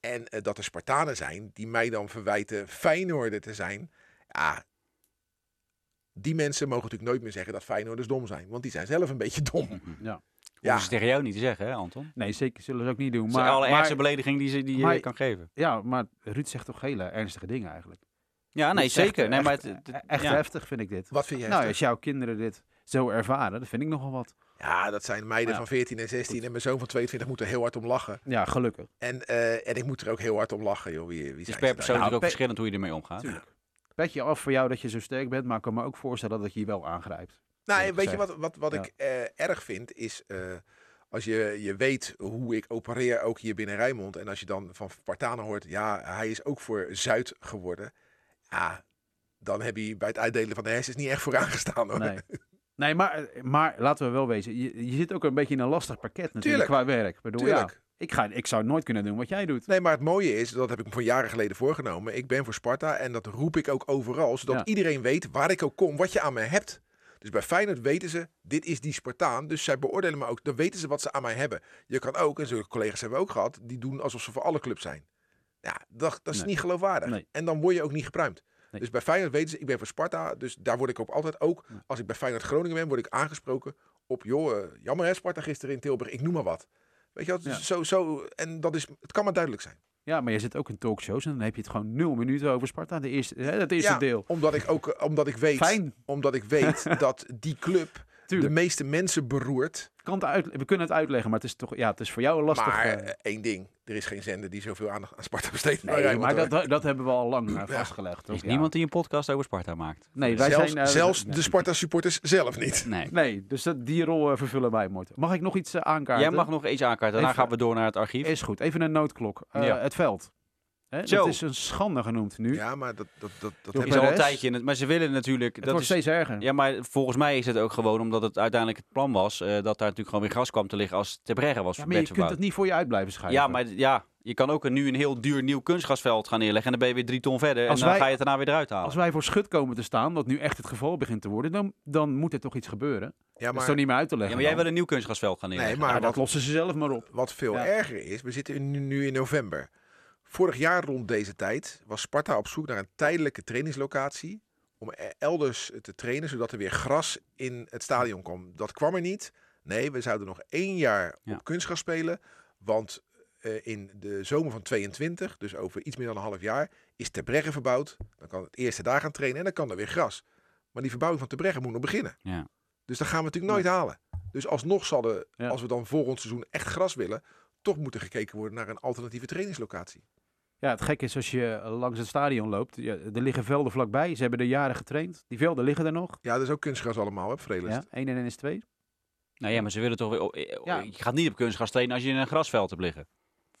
en eh, dat er Spartanen zijn, die mij dan verwijten Feyenoorder te zijn. Ja, die mensen mogen natuurlijk nooit meer zeggen dat Feyenoorders dom zijn. Want die zijn zelf een beetje dom. Ja. Ja. Ze tegen jou niet te zeggen, hè, Anton? Nee, zeker zullen ze ook niet doen. Dat is de Maar, allerergste maar, belediging die, ze, die maar- je kan geven. ja, maar Ruud zegt toch hele ernstige dingen eigenlijk. Ja, nee, echt- zeker. Nee, maar echt, het, het- echt ja. heftig vind ik dit. wat vind jij? Nou, heftig? als jouw kinderen dit zo ervaren, dat vind ik nogal wat. Ja, dat zijn meiden Ja. van 14 en 16 en mijn zoon van 22 moet er heel hard om lachen. Ja, gelukkig. En, eh, en ik moet er ook heel hard om lachen, joh. Wie, wie Het is zijn per persoon nou? Nou, natuurlijk ook pe- verschillend hoe je ermee omgaat. Tuurlijk. Petje af voor jou dat je zo sterk bent, maar ik kan me ook voorstellen dat je je wel aangrijpt. Nou, weet je wat, wat, wat Ja. ik eh, erg vind, is eh, als je, je weet hoe ik opereer, ook hier binnen Rijnmond. En als je dan van Spartanen hoort, ja, hij is ook voor Zuid geworden. Ja, dan heb je bij het uitdelen van de hersens niet echt voor aangestaan. Hoor. Nee. Nee, maar, maar laten we wel wezen, je, je zit ook een beetje in een lastig pakket natuurlijk Tuurlijk. qua werk. Ik bedoel, Tuurlijk. ja, ik, ga, ik zou nooit kunnen doen wat jij doet. Nee, maar het mooie is, dat heb ik me voor jaren geleden voorgenomen. Ik ben voor Sparta en dat roep ik ook overal, zodat Ja. iedereen weet waar ik ook kom, wat je aan mij hebt. Dus bij Feyenoord weten ze, dit is die Spartaan. Dus zij beoordelen me ook, dan weten ze wat ze aan mij hebben. Je kan ook, en zulke collega's hebben we ook gehad, die doen alsof ze voor alle clubs zijn. Ja, dat, dat is Nee. niet geloofwaardig. Nee. En dan word je ook niet gepruimd. Nee. Dus bij Feyenoord weten ze, ik ben voor Sparta. Dus daar word ik ook altijd ook, als ik bij Feyenoord Groningen ben, word ik aangesproken op, joh, eh, jammer hè, Sparta gisteren in Tilburg, ik noem maar wat. Weet je wat? Ja. zo, zo, en dat is, het kan maar duidelijk zijn. Ja, maar je zit ook in talkshows en dan heb je het gewoon nul minuten over Sparta. De eerste, hè, dat eerste Ja, deel. Omdat ik ook, eh, omdat ik weet, Fijn. omdat ik weet dat die club de meeste mensen beroert. Kan het uit, we kunnen het uitleggen, maar het is toch ja, het is voor jou lastig. maar eh, eh, één ding, er is geen zender die zoveel aandacht aan Sparta besteedt. nee, maar dat, dat, dat hebben we al lang eh, vastgelegd. Er is Ja. niemand die een podcast over Sparta maakt. Nee, wij zelfs zijn... eh, zelfs nee. de Sparta supporters zelf niet. Nee. Nee, dus dat, die rol eh, vervullen wij, Mort. Mag ik nog iets eh, aankaarten? Jij mag nog iets aankaarten. Daarna gaan we door naar het archief. Is goed. Even een noodklok. Eh, Ja. Het veld. Hè, Zo. dat is een schande genoemd nu. Ja, maar dat, dat, dat, is al een Perez. tijdje in het, maar ze willen natuurlijk. het dat wordt is, steeds erger. ja, maar volgens mij is het ook gewoon omdat het uiteindelijk het plan was eh, dat daar natuurlijk gewoon weer gras kwam te liggen als Tebrega was Ja, maar je kunt verbouwd. het niet voor je uit blijven schuiven. Ja, maar ja, je kan ook een, nu een heel duur nieuw kunstgrasveld gaan neerleggen en dan ben je weer drie ton verder Als en dan wij- ga je het daarna weer eruit halen. Als wij voor schut komen te staan, wat nu echt het geval begint te worden, dan, dan moet er toch iets gebeuren. Ja, dat is maar, toch niet meer uit te ja, leggen. maar jij wil een nieuw kunstgrasveld gaan nee, neerleggen. maar Ja, dat wat, lossen ze zelf maar op. wat veel Ja. erger is, we zitten nu, nu in november. Vorig jaar rond deze tijd was Sparta op zoek naar een tijdelijke trainingslocatie om e- elders te trainen, zodat er weer gras in het stadion kwam. Dat kwam er niet. Nee, we zouden nog één jaar Ja. op kunstgras spelen, want eh, in de zomer van 22, dus over iets meer dan een half jaar, is Terbregge verbouwd. Dan kan het eerste daar gaan trainen en dan kan er weer gras. Maar die verbouwing van Terbregge moet nog beginnen. Ja. Dus dat gaan we natuurlijk nooit halen. Dus alsnog Ja. als we dan volgend seizoen echt gras willen, toch moeten gekeken worden naar een alternatieve trainingslocatie. Ja, het gekke is als je eh, langs het stadion loopt. Ja, er liggen velden vlakbij. Ze hebben er jaren getraind. Die velden liggen er nog. Ja, dat is ook kunstgras allemaal, hè, Vreelist. Ja, 1 en 1 is 2. Nou ja, maar ze willen toch weer. oh, eh, oh, Ja. Je gaat niet op kunstgras trainen als je in een grasveld hebt liggen.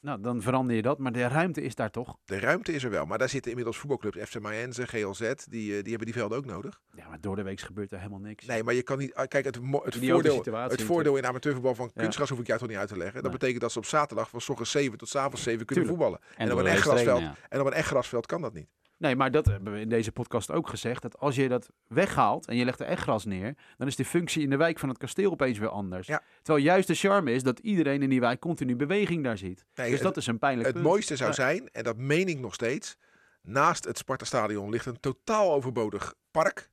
Nou, dan verander je dat. Maar de ruimte is daar toch. De ruimte is er wel, maar daar zitten inmiddels voetbalclubs, FC Mayense, GLZ, die, eh, die hebben die velden ook nodig. Ja, maar door de week gebeurt er helemaal niks. Nee, maar je kan niet... ah, Kijk, het, het, Idiote voordeel, het voordeel in amateurvoetbal van Ja. kunstgras hoef ik jou toch niet uit te leggen. Dat Nee. betekent dat ze op zaterdag van s ochtends 7 tot s avonds 7 kunnen Tuurlijk. voetballen. En op een echt grasveld. ja. En op een echt grasveld kan dat niet. Nee, maar dat hebben we in deze podcast ook gezegd. Dat als je dat weghaalt en je legt er echt gras neer, dan is de functie in de wijk van het kasteel opeens weer anders. Ja. Terwijl juist de charme is dat iedereen in die wijk continu beweging daar ziet. Nee, dus het- dat is een pijnlijk Het punt. mooiste zou Ja. zijn, en dat meen ik nog steeds, naast het Sparta-stadion ligt een totaal overbodig park.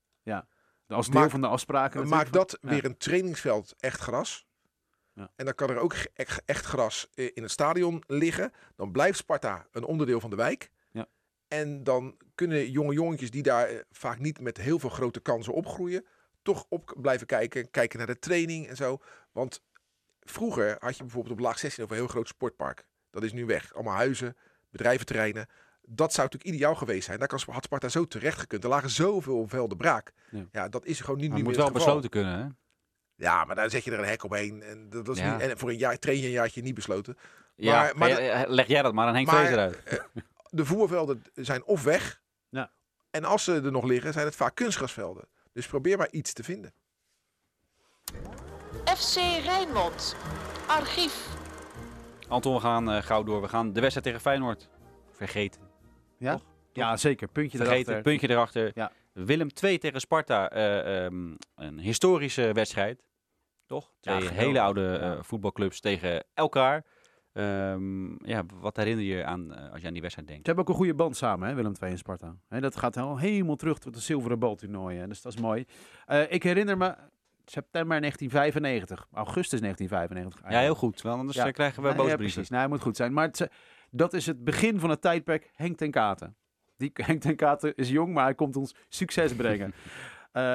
Als deel maak- van de afspraken. Maak dat weer een trainingsveld echt gras. Ja. En dan kan er ook echt gras eh, in het stadion liggen. Dan blijft Sparta een onderdeel van de wijk. Ja. En dan kunnen jonge jongetjes die daar eh, vaak niet met heel veel grote kansen opgroeien, toch op blijven kijken. Kijken naar de training en zo. Want vroeger had je bijvoorbeeld op laag 16 over een heel groot sportpark. Dat is nu weg. Allemaal huizen, bedrijventerreinen. Dat zou natuurlijk ideaal geweest zijn. Daar kan, had Sparta zo terecht gekund. Er lagen zoveel velden braak. Ja. Ja, dat is gewoon niet, Maar niet het meer moet wel het besloten kunnen, hè? Ja, maar daar zet je er een hek omheen. En, dat, Ja. niet, en voor een jaar train je een jaartje niet besloten. Ja, Maar- maar ga jij- leg jij dat maar aan Henk maar- Vrezer uit. De voervelden zijn of weg. Ja. En als ze er nog liggen, zijn het vaak kunstgrasvelden. Dus probeer maar iets te vinden. FC Rijnmond. Archief. Anton, we gaan eh, gauw door. We gaan de wedstrijd tegen Feyenoord vergeten. Ja? Toch? Ja, zeker. Puntje Vergeten, erachter. puntje erachter. Ja. Willem 2 tegen Sparta. eh, ehm, een historische wedstrijd. Toch? Twee hele oude eh, voetbalclubs tegen elkaar. Ehm, ja, wat herinner je aan eh, als je aan die wedstrijd denkt? Ze hebben ook een goede band samen, hè, Willem II en Sparta. Hè, dat gaat al helemaal terug tot de zilveren baltoernooien. Dus dat is mooi. Eh, ik herinner me september 1995, augustus 1995. Ja, heel eigenlijk. goed. Want anders Ja. eh, krijgen we Nee, ja, precies. Nee, hij moet goed zijn. Maar het, dat is het begin van het tijdperk Henk ten Katen. Die, Henk ten Katen is jong, maar hij komt ons succes brengen.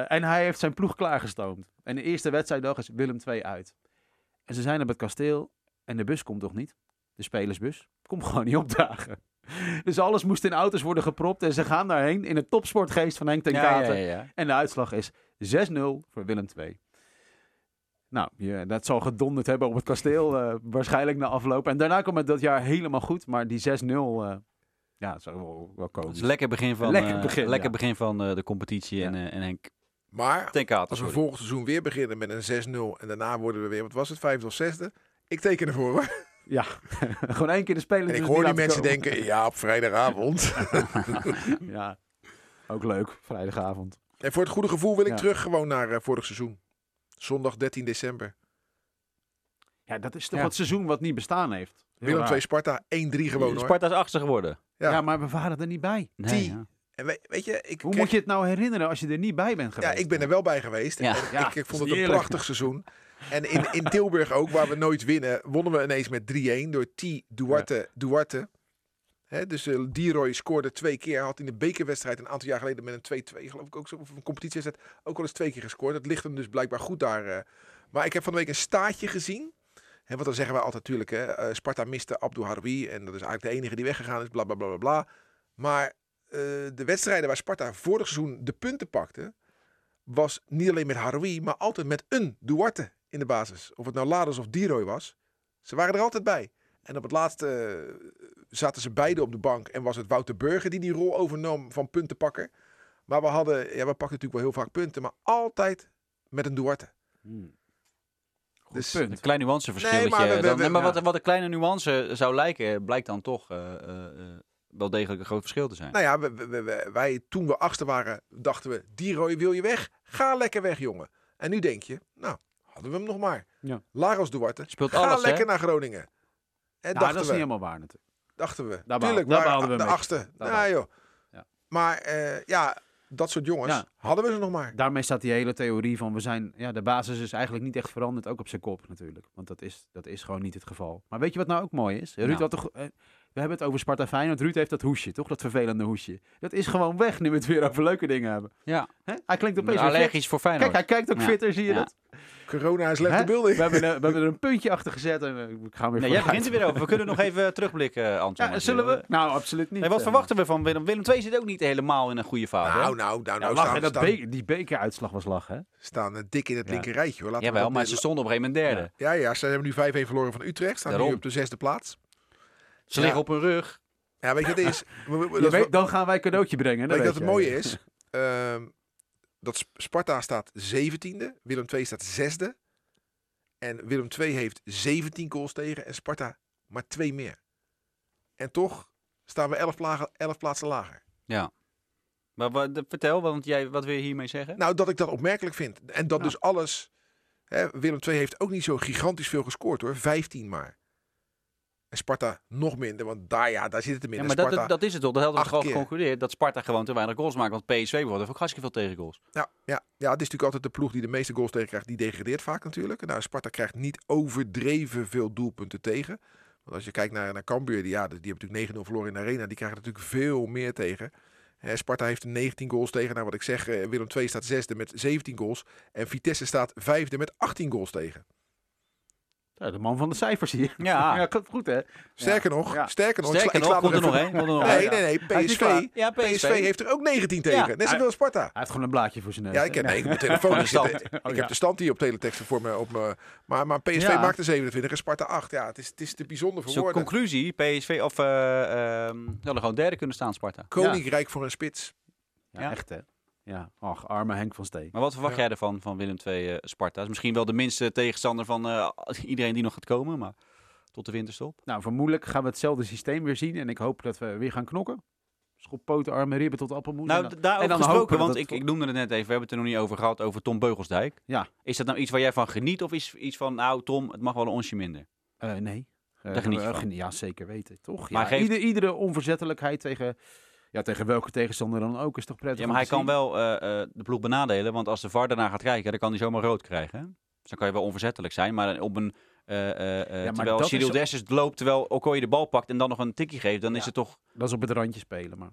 En hij heeft zijn ploeg klaargestoomd. En de eerste wedstrijddag is Willem II uit. En ze zijn op het kasteel en de bus komt toch niet? De spelersbus komt gewoon niet opdagen. Dus alles moest in auto's worden gepropt en ze gaan daarheen in het topsportgeest van Henk ten Ja, ja, Katen. ja, ja. En de uitslag is 6-0 voor Willem II. Nou, je, dat zal gedonderd hebben op het kasteel, eh, waarschijnlijk na afloop. En daarna kwam het dat jaar helemaal goed, maar die 6-0, eh, ja, dat zou wel, wel komen. Het is een lekker begin van, Lekker eh, begin, lekker ja. begin van eh, de competitie. Ja. En, eh, en Henk Maar ten Katen, als we sorry. volgend seizoen weer beginnen met een 6-0 en daarna worden we weer, wat was het, vijfde of zesde? Ik teken ervoor hoor. Ja, gewoon één keer de speler. En ik dus hoor die mensen komen. denken, ja, op vrijdagavond. Ja, ook leuk, vrijdagavond. en voor het goede gevoel wil ik Ja. terug gewoon naar eh, vorig seizoen. Zondag 13 december. Ja, dat is toch Ja. het seizoen wat niet bestaan heeft. Heel Willem raar. 2 Sparta 1-3 gewoon hoor. Sparta is achtste geworden. Ja. Ja. maar we waren er niet bij. Nee, Die- ja. En we- weet je, ik, Hoe kreeg- moet je het nou herinneren als je er niet bij bent ja, geweest? ik ben er wel bij geweest. Ja. En Ja, ik, ik vond het een prachtig seizoen. En in, in Tilburg ook, waar we nooit winnen, wonnen we ineens met 3-1 door T. Duarte. Duarte. Hè, dus eh Dieroy scoorde twee keer. Had in de bekerwedstrijd een aantal jaar geleden met een 2-2 geloof ik ook zo. Of een competitiewedstrijd ook wel eens twee keer gescoord. Dat ligt hem dus blijkbaar goed daar. eh. Maar ik heb van de week een staartje gezien. Hè, want dan zeggen wij altijd natuurlijk, hè, eh, Sparta miste Abdou Haroui. En dat is eigenlijk de enige die weggegaan is, bla bla bla bla. bla. Maar de wedstrijden waar Sparta vorig seizoen de punten pakte, was niet alleen met Haroui, maar altijd met een Duarte in de basis. Of het nou Lados of Dieroy was. Ze waren er altijd bij. En op het laatste eh, zaten ze beide op de bank. En was het Wouter Burger die die rol overnam van puntenpakker. Maar we hadden, ja, we pakten natuurlijk wel heel vaak punten. Maar altijd met een Duarte. Hmm. Goed Dus- punt. Een klein nuanceverschilletje. Nee, maar we- we- dan- nee, maar ja. wat, wat een kleine nuance zou lijken, blijkt dan toch eh, eh, eh, wel degelijk een groot verschil te zijn. Nou ja, we, wij toen we achtste waren, dachten we, Dieroy wil je weg? Ga lekker weg, jongen. En nu denk je, nou, hadden we hem nog maar. Ja. Laros Duarte, Speelt ga alles, lekker hè? naar Groningen. En Nou, dachten dat is we, niet helemaal waar natuurlijk. dachten we. Daar Tuurlijk, daar waren we de mee. achtste. Ja, behaalden joh. Ja. Maar eh, ja, dat soort jongens Ja. hadden we ze nog maar. Daarmee staat die hele theorie van we zijn, ja, de basis is eigenlijk niet echt veranderd, ook op zijn kop natuurlijk. Want dat is, dat is gewoon niet het geval. Maar weet je wat nou ook mooi is? Ruud Nou. had toch, eh, we hebben het over Sparta Feyenoord. Ruud heeft dat hoesje, toch? Dat vervelende hoesje. Dat is gewoon weg nu we het weer over leuke dingen hebben. Ja, Hè? Hij klinkt opeens weer fit. allergisch voor Feyenoord. Kijk, hij kijkt ook Ja. fitter, zie je Ja. dat? Corona is left building. We hebben, er, we hebben er een puntje achter gezet en eh, we gaan weer Nee, jij begint er weer over. We kunnen nog even terugblikken, Anton. Ja, zullen we? Nou, absoluut niet. Nee, wat eh, verwachten we van Willem? Willem II zit ook niet helemaal in een goede fase. Nou, nou, nou, Ja, nou lachen, staan, dat staan, be- die bekeruitslag was lachen, hè? staan eh, dik in het Ja. linker rijtje. Hoor. Laten we Jawel, maar ze stonden op een gegeven moment derde. Ja, ja, ze hebben nu 5-1 verloren van Utrecht. Staan nu op de zesde plaats. Ze Ja. liggen op hun rug. Ja, weet je wat het is? Dat, weet, dan gaan wij een cadeautje brengen. weet je dat wat het mooie is? Ehm, dat Sp- Sparta staat 17e, Willem II staat 6e. En Willem II heeft 17 goals tegen en Sparta maar twee meer. En toch staan we 11, plagen, 11 plaatsen lager. Ja. Maar wat, vertel, want jij, wat wil je hiermee zeggen? Nou, dat ik dat opmerkelijk vind. En dat dus alles... Hè, Willem II heeft ook niet zo gigantisch veel gescoord hoor. 15 maar. En Sparta nog minder, want daar, ja, daar zit het in. Ja, maar dat, Sparta, dat, dat is het toch? Dat hadden we keer. geconcludeerd. Dat Sparta gewoon te weinig goals maakt. Want PSV heeft ook hartstikke veel tegengoals. Ja, ja, ja, het is natuurlijk altijd de ploeg die de meeste goals tegen krijgt. Die degradeert vaak natuurlijk. Nou, Sparta krijgt niet overdreven veel doelpunten tegen. Want als je kijkt naar, naar Cambuur, die, ja, die hebben natuurlijk 9-0 verloren in de arena. Die krijgen natuurlijk veel meer tegen. Sparta heeft er 19 goals tegen. Nou, wat ik zeg, eh, Willem II staat zesde met 17 goals. En Vitesse staat vijfde met 18 goals tegen. De man van de cijfers hier. Ja. ja klopt goed, hè? Sterker nog, Ja. sterker nog. ik sla- ik nog, er nog één. er Nee, nee, nee. PSV. Ja, PSV heeft er ook 19 tegen. Ja. Net zoveel Sparta. Hij heeft gewoon een blaadje voor zijn neus. Ja, hè? ik heb, nee, ik heb mijn telefoon. de stand. zitten. Oh, ik heb de stand hier op teletext voor me. Op me maar, maar PSV Ja. maakte 27 en Sparta 8. Ja, het is, het is te bijzonder voor woorden. conclusie, PSV of eh ehm hadden gewoon derde kunnen staan, Sparta. Koninkrijk voor een spits. Ja, Ja. echt hè. Ja, ach, arme Henk van Steen. Maar wat verwacht Ja. jij ervan van Willem II eh, Sparta? Is misschien wel de minste tegenstander van eh, iedereen die nog gaat komen, maar tot de winterstop. Nou, vermoedelijk gaan we hetzelfde systeem weer zien. En ik hoop dat we weer gaan knokken. Schop, poten, armen, ribben tot appelmoes. Nou, En dan- en dan gesproken, hopen want dat ik, ik noemde het net even, we hebben het er nog niet over gehad, over Tom Beugelsdijk. Ja. Is dat nou iets waar jij van geniet of is iets van, nou Tom, het mag wel een onsje minder? Eh, nee. Daar geniet je van. Ja, zeker weten. Toch? Maar ja, geeft- ieder- iedere onverzettelijkheid tegen, ja, tegen welke tegenstander dan ook is toch prettig Ja, maar hij kan zien? wel eh, eh, de ploeg benadelen, want als de VAR daarna gaat kijken, dan kan hij zomaar rood krijgen. hè? Dus dan kan je wel onverzettelijk zijn, maar op een... eh, eh, eh, maar terwijl Cyril is- Dessers loopt, terwijl Okoye de bal pakt en dan nog een tikkie geeft, dan Ja. is het toch... Dat is op het randje spelen, maar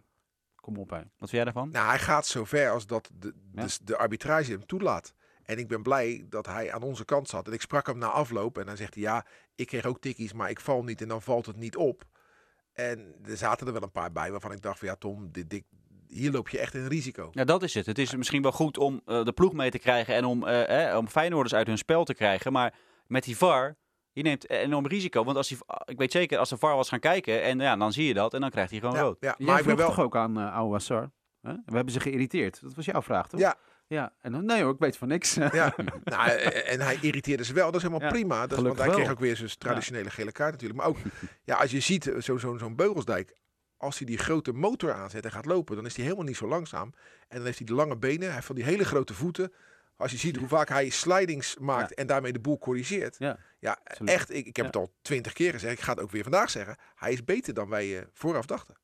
kom op hè. Wat vind jij daarvan? Nou, hij gaat zo ver als dat de, Ja. dus de arbitrage hem toelaat. En ik ben blij dat hij aan onze kant zat. En ik sprak hem na afloop en dan zegt hij... Ja, ik kreeg ook tikkies, maar ik val niet en dan valt het niet op. En er zaten er wel een paar bij waarvan ik dacht van... Ja, Tom, dit, dit, hier loop je echt een risico. Ja, dat is het. Het is misschien wel goed om eh, de ploeg mee te krijgen en om, eh, eh, om Feyenoorders uit hun spel te krijgen. Maar met die VAR, je neemt enorm risico. Want als die, ik weet zeker, als de VAR was gaan kijken, en ja, dan zie je dat en dan krijgt hij gewoon Ja, rood. ja, Jij maar ik ben wel... toch ook aan uh, Oude Wassar? Hè? We hebben ze geïrriteerd. Dat was jouw vraag, toch? Ja, ja. En dan, nee hoor, ik weet van niks. ja. nou, eh, en hij irriteerde ze wel. Dat is helemaal Ja, prima. Dat, want hij kreeg ook weer zijn traditionele gele kaart natuurlijk. Maar ook, ja, als je ziet, eh, zo'n zo, zo'n Beugelsdijk... Als hij die grote motor aanzet en gaat lopen, dan is hij helemaal niet zo langzaam. En dan heeft hij de lange benen, hij heeft van die hele grote voeten. Als je ziet hoe vaak hij slidings maakt Ja. en daarmee de boel corrigeert. Ja. Ja, echt. Ik, ik heb Ja. het al twintig keer gezegd. Ik ga het ook weer vandaag zeggen. Hij is beter dan wij eh, vooraf dachten.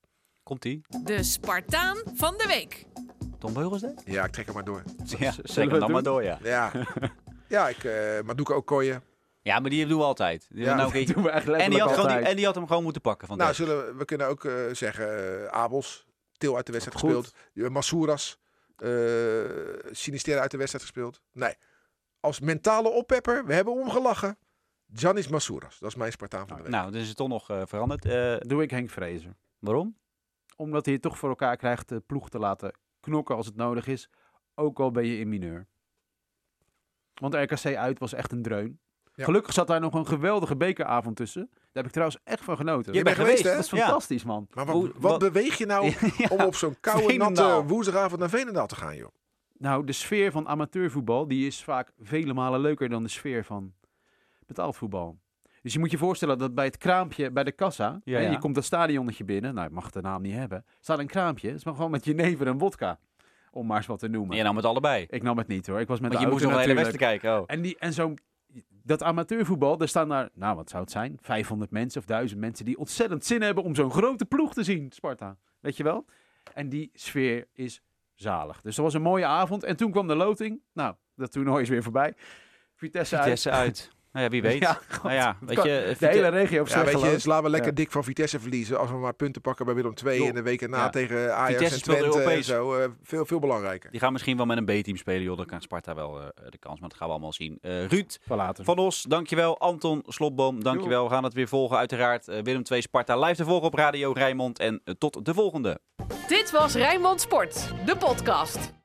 Komt-ie? De Spartaan van de week. Tom Beugels? Ja, ik trek hem maar door. Ja, zeker we dan maar door, ja. Ja, ja ik, eh maar doe ik ook kooien. Ja, maar die doen we altijd. Die Ja, nou, Dat oké. doen we echt en, die had gewoon die- altijd. en die had hem gewoon moeten pakken. Van Nou, zullen we, we kunnen ook eh, zeggen, eh, Abels, Til uit de wedstrijd Goed. gespeeld. Uh, Massouras, eh Sinisterra uit de wedstrijd gespeeld. Nee, als mentale oppepper, we hebben omgelachen. Janis Massouras, dat is mijn Spartaan van de week. Nou, dus is het toch nog eh, veranderd. Eh, Doe ik Henk Vrezer. waarom? Omdat hij het toch voor elkaar krijgt de ploeg te laten knokken als het nodig is. Ook al ben je in mineur. Want RKC uit was echt een dreun. Ja. Gelukkig zat daar nog een geweldige bekeravond tussen. Daar heb ik trouwens echt van genoten. Je bent geweest, hè? Dat is Ja. fantastisch, man. Maar wat, Hoe- wat, wat- beweeg je nou Ja. om op zo'n koude, Veenendaal. natte woensdagavond naar Veenendaal te gaan, joh? Nou, de sfeer van amateurvoetbal die is vaak vele malen leuker dan de sfeer van betaald voetbal. Dus je moet je voorstellen dat bij het kraampje bij de kassa, Ja, hè, ja. je komt dat stadionnetje binnen, nou, ik mag de naam niet hebben, staat een kraampje, het is maar gewoon met jenever en wodka, om maar eens wat te noemen. Je nam het allebei. Ik nam het niet hoor, ik was met Want de je moest nog de hele wedstrijd natuurlijk. kijken. Oh. En, die, en zo'n, dat amateurvoetbal, daar staan daar, nou wat zou het zijn, 500 mensen of 1000 mensen die ontzettend zin hebben om zo'n grote ploeg te zien, Sparta. Weet je wel? En die sfeer is zalig. Dus dat was een mooie avond. En toen kwam de loting. Nou, dat toernooi is weer voorbij. Vitesse, uit. Vitesse uit. Nou ja, wie weet. Ja, nou ja, weet kan- je, de Vite- hele regio heeft Ja, weet je, dus laten we lekker Ja. dik van Vitesse verliezen. Als we maar punten pakken bij Willem II Joh. en de weken na Ja. tegen Ajax Vitesse en speelt Twente en Europees. zo. eh, veel, veel belangrijker. die gaan misschien wel met een B-team spelen. Joh, dan kan Sparta wel eh, de kans. Maar dat gaan we allemaal zien. Eh, Ruud Van later. van Os, dankjewel. Anton Slotboom, dankjewel. We gaan het weer volgen uiteraard. Willem 2 Sparta live te volgen op Radio Rijnmond. En tot de volgende. Dit was Rijnmond Sport, de podcast.